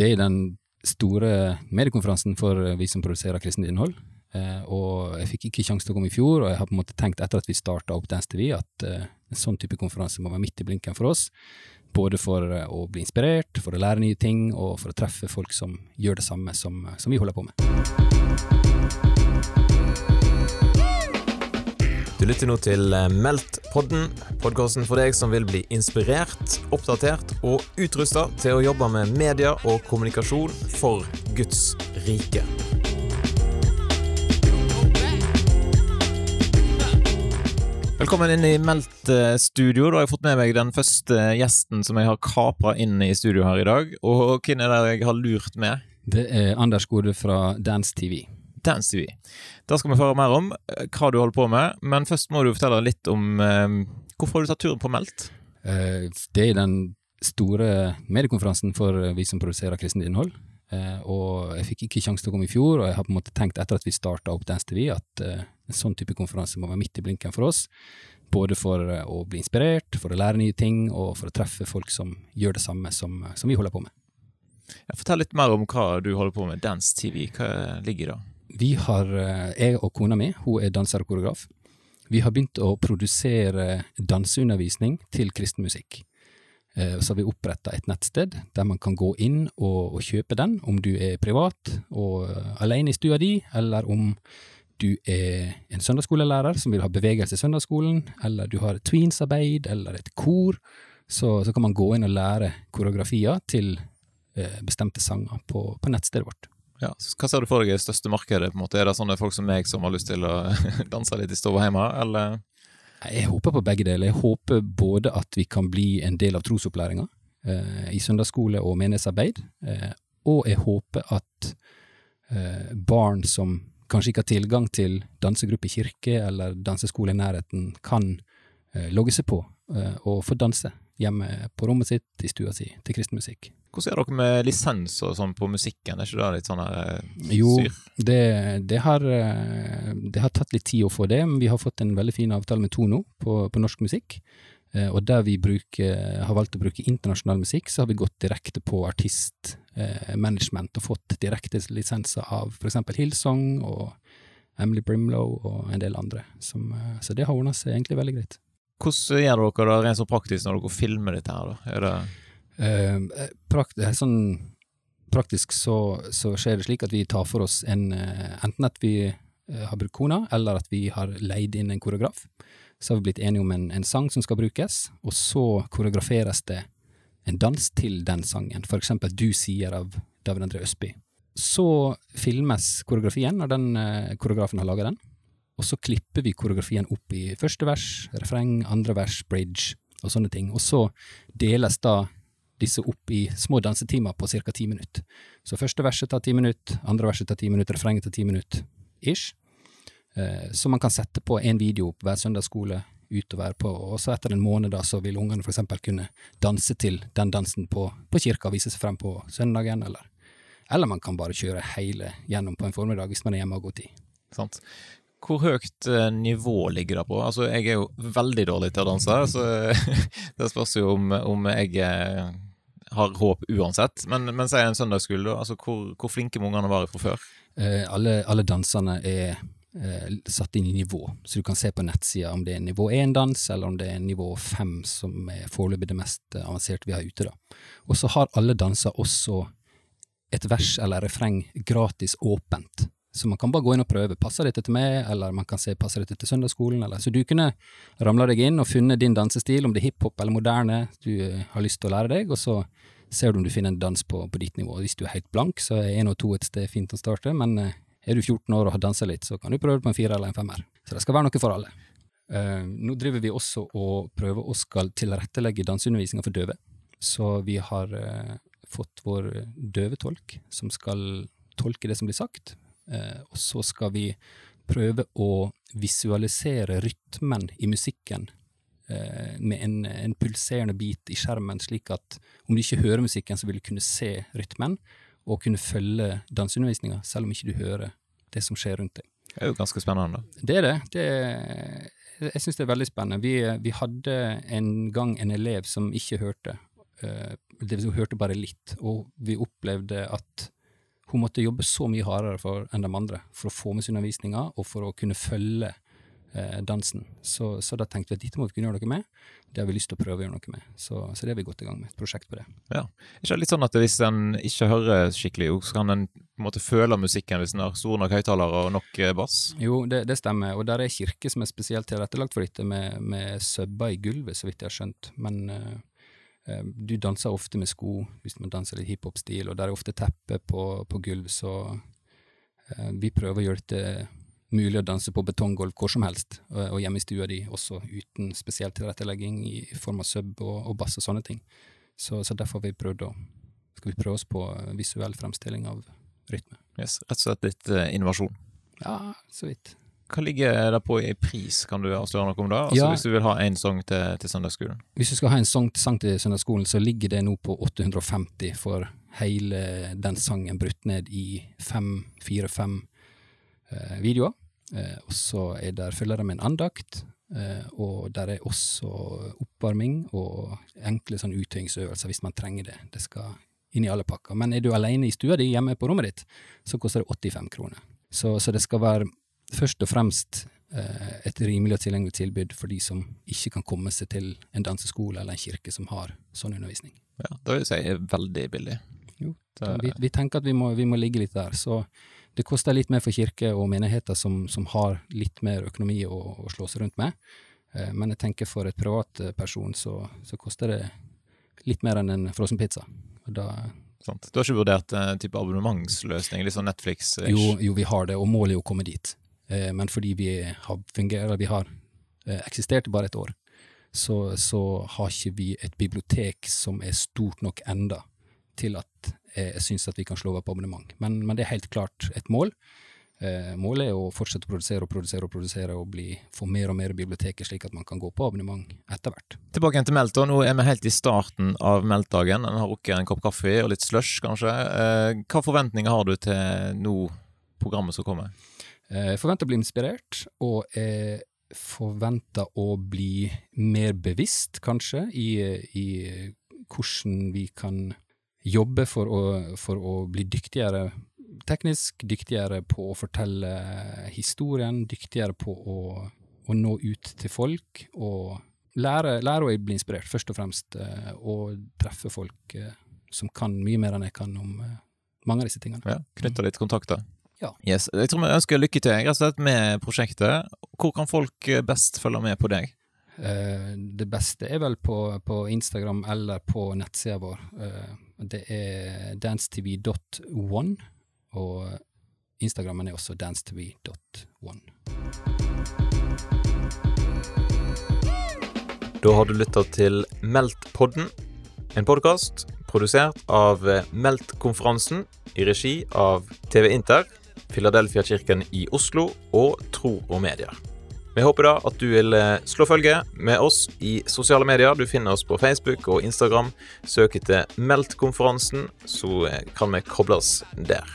Det er den store mediekonferansen for vi som produserer kristent innhold. Eh, og jeg fikk ikke sjanse til å komme i fjor, og jeg har på en måte tenkt etter at vi starta opp Dance TV, at eh, en sånn type konferanse må være midt i blinken for oss. Både for eh, å bli inspirert, for å lære nye ting, og for å treffe folk som gjør det samme som, som vi holder på med. Du lytter nå til Meldt-podden, podkasten for deg som vil bli inspirert, oppdatert og utrusta til å jobbe med media og kommunikasjon for Guds rike. Velkommen inn i Meldt studio. Da har jeg fått med meg den første gjesten som jeg har kapra inn i studio her i dag. Og hvem er det jeg har lurt med? Det er Anders Gode fra Dance TV. Dance TV. Da skal vi få høre mer om eh, hva du holder på med, men først må du fortelle litt om eh, hvorfor har du tatt turen på Meldt? Eh, det er den store mediekonferansen for vi som produserer kristent innhold. Eh, og jeg fikk ikke sjanse til å komme i fjor, og jeg har på en måte tenkt etter at vi starta opp Dance TV, at eh, en sånn type konferanse må være midt i blinken for oss. Både for eh, å bli inspirert, for å lære nye ting, og for å treffe folk som gjør det samme som, som vi holder på med. Fortell litt mer om hva du holder på med. Dance TV, hva ligger i det? Vi har, jeg og kona mi, hun er danser og koreograf, vi har begynt å produsere danseundervisning til kristen musikk. Så har vi oppretta et nettsted der man kan gå inn og, og, kjøpe den, om du er privat og alene i stua di, eller om du er en søndagsskolelærer som vil ha bevegelse i søndagsskolen, eller du har tweensarbeid eller et kor, så, så, kan man gå inn og lære koreografier til eh, bestemte sanger på, på, nettstedet vårt. Ja, Hva ser du for deg er det største markedet? på en måte? Er det sånne folk som meg som har lyst til å danse litt i stua hjemme, eller? Jeg håper på begge deler. Jeg håper både at vi kan bli en del av trosopplæringa eh, i søndagsskole og menighetsarbeid, eh, og jeg håper at eh, barn som kanskje ikke har tilgang til dansegruppe i kirke eller danseskole i nærheten, kan eh, logge seg på eh, og få danse hjemme på rommet sitt, i stua si, til kristen musikk. Hvordan er dere med lisens og sånn på musikken, er ikke det litt sånn her syr? Jo, det, det, har, det, har, tatt litt tid å få det, men vi har fått en veldig fin avtale med Tono på, på norsk musikk. Og der vi bruker, har valgt å bruke internasjonal musikk, så har vi gått direkte på artistmanagement og fått direkte lisenser av f.eks. Hillsong og Emily Brimlow og en del andre. Som, så det har ordna seg egentlig veldig greit. Hvordan gjør dere det rent så praktisk når dere filmer dette her, da? Er det eh, prakt, sånn, praktisk så, så, skjer det slik at vi tar for oss en Enten at vi har brukt kona, eller at vi har leid inn en koreograf så har vi blitt enige om en, en, sang som skal brukes, og så koreograferes det en dans til den sangen, for eksempel Du sier av David André Østby. Så filmes koreografien når den eh, koreografen har laga den, og så klipper vi koreografien opp i første vers, refreng, andre vers, bridge og sånne ting, og så deles da disse opp i små dansetimer på ca. ti minutter. Så første verset tar ti minutter, andre verset tar ti minutter, refrenget tar ti minutter, ish. Så man kan sette på en video på hver søndagsskole utover på, og så etter en måned da, så vil ungene eksempel kunne danse til den dansen på, på kirka, vise seg frem på søndagen, eller, eller man kan bare kjøre hele gjennom på en formiddag hvis man er hjemme og god tid. Sant. Hvor høyt nivå ligger det på? Altså, jeg er jo veldig dårlig til å danse, så det spørs jo om, om jeg har håp uansett. Men, men sier en søndagsskole, da, altså, hvor, hvor flinke må ungene være fra før? Eh, alle, alle danserne er eh, satt inn i nivå, så du kan se på nettsida om det er nivå 1-dans, eller om det er nivå 5 som er foreløpig det mest eh, avanserte vi har ute. da. Og så har alle danser også et vers eller refreng gratis åpent, så man kan bare gå inn og prøve. Passer dette til meg, eller man kan se passer dette til søndagsskolen, eller Så du kunne ramla deg inn og funnet din dansestil, om det er hiphop eller moderne du eh, har lyst til å lære deg, og så ser du om du finner en dans på, på ditt nivå. Hvis du er helt blank, så er én og to et sted fint å starte, men eh, er du 14 år og har dansa litt, så kan du prøve på en fire eller en femmer. Så det skal være noe for alle. Uh, nå driver vi også og prøver å skal tilrettelegge danseundervisninga for døve. Så vi har uh, fått vår døvetolk som skal tolke det som blir sagt. Uh, og så skal vi prøve å visualisere rytmen i musikken med en, en, pulserende bit i skjermen, slik at om du ikke hører musikken, så vil du kunne se rytmen og kunne følge danseundervisninga, selv om ikke du hører det som skjer rundt deg. Det er jo ganske spennende. Det er det. det er, jeg syns det er veldig spennende. Vi, vi, hadde en gang en elev som ikke hørte, eh, det vil si hun hørte bare litt, og vi opplevde at hun måtte jobbe så mye hardere for, enn de andre for å få med seg undervisninga og for å kunne følge eh, dansen. Så, så, da tenkte vi at dette må vi kunne gjøre noe med. Det har vi lyst til å prøve å gjøre noe med. Så, så det har vi gått i gang med, et prosjekt på det. Ja. Ikke litt sånn at hvis en ikke hører skikkelig, så kan en på en måte føle musikken hvis en har store nok høyttalere og nok eh, bass? Jo, det, det, stemmer. Og der er kirke som er spesielt tilrettelagt for dette, med, med subber i gulvet, så vidt jeg har skjønt. Men uh, du danser ofte med sko hvis man danser litt hiphop-stil, og der er ofte teppe på, på gulv, så uh, vi prøver å gjøre det mulig å danse på betonggulv hvor som helst, og, hjemme i stua di også uten spesiell tilrettelegging i form av sub og, og bass og sånne ting. Så, så derfor har vi prøvd å skal vi prøve oss på visuell fremstilling av rytme. Yes, rett og slett litt uh, innovasjon. Ja, så vidt. Hva ligger det på i pris, kan du avsløre noe om det? Altså, ja, hvis du vil ha en sang til, til søndagsskolen? Hvis du skal ha en sang, sang til søndagsskolen, så ligger det nå på 850 for hele den sangen brutt ned i fem, fire-fem eh, videoer. Eh, og så er der, følger det med en andakt, eh, og der er også oppvarming og enkle sånn uttøyingsøvelser hvis man trenger det. Det skal inn i alle pakker. Men er du alene i stua di hjemme på rommet ditt, så koster det 85 kroner. Så, så det skal være først og fremst eh, et rimelig og tilgjengelig tilbud for de som ikke kan komme seg til en danseskole eller en kirke som har sånn undervisning. Ja, Det vil jeg si veldig billig. Jo, vi, vi, tenker at vi må, vi må ligge litt der. så det koster litt mer for kirker og menigheter som, som har litt mer økonomi å, å slå seg rundt med. Eh, men jeg tenker for et privatperson så, så koster det litt mer enn en frossenpizza. Da, Sant. Du har ikke vurdert en type abonnementsløsning, litt sånn Netflix? -ish? Jo, jo, vi har det, og målet er å komme dit. Eh, men fordi vi har fungerer, vi har eh, eksistert i bare et år, så, så, har ikke vi et bibliotek som er stort nok enda til at jeg syns at vi kan slå på abonnement. Men, men, det er helt klart et mål. Eh, målet er å fortsette å produsere og produsere og produsere og bli, få mer og mer biblioteker, slik at man kan gå på abonnement etter hvert. Tilbake til Melt. Nå er vi helt i starten av Meltdagen. En har rukket en kopp kaffe og litt slush, kanskje. Eh, hva forventninger har du til nå programmet som kommer? Eh, jeg forventer å bli inspirert, og jeg forventer å bli mer bevisst, kanskje, i, i hvordan vi kan jobbe for å, for å bli dyktigere teknisk, dyktigere på å fortelle historien, dyktigere på å, å nå ut til folk, og lære, lære, å bli inspirert, først og fremst, eh, og treffe folk eh, som kan mye mer enn jeg kan om eh, mange av disse tingene. Ja, Knytte litt kontakter. Ja. Yes. Jeg tror vi ønsker lykke til rett og slett med prosjektet. Hvor kan folk best følge med på deg? det beste er vel på, på Instagram eller på nettsida vår. det er dancetv.one. Og Instagrammen er også dancetv.one. Da har du lytta til Meldt-podden, en podkast produsert av Meldt-konferansen i regi av TV Inter, Filadelfia-kirken i Oslo og Tro og Medier. Vi håper da at du vil eh, slå følge med oss i sosiale medier. Du finner oss på Facebook og Instagram. Søk etter Meldt-konferansen, så eh, kan vi kobles der.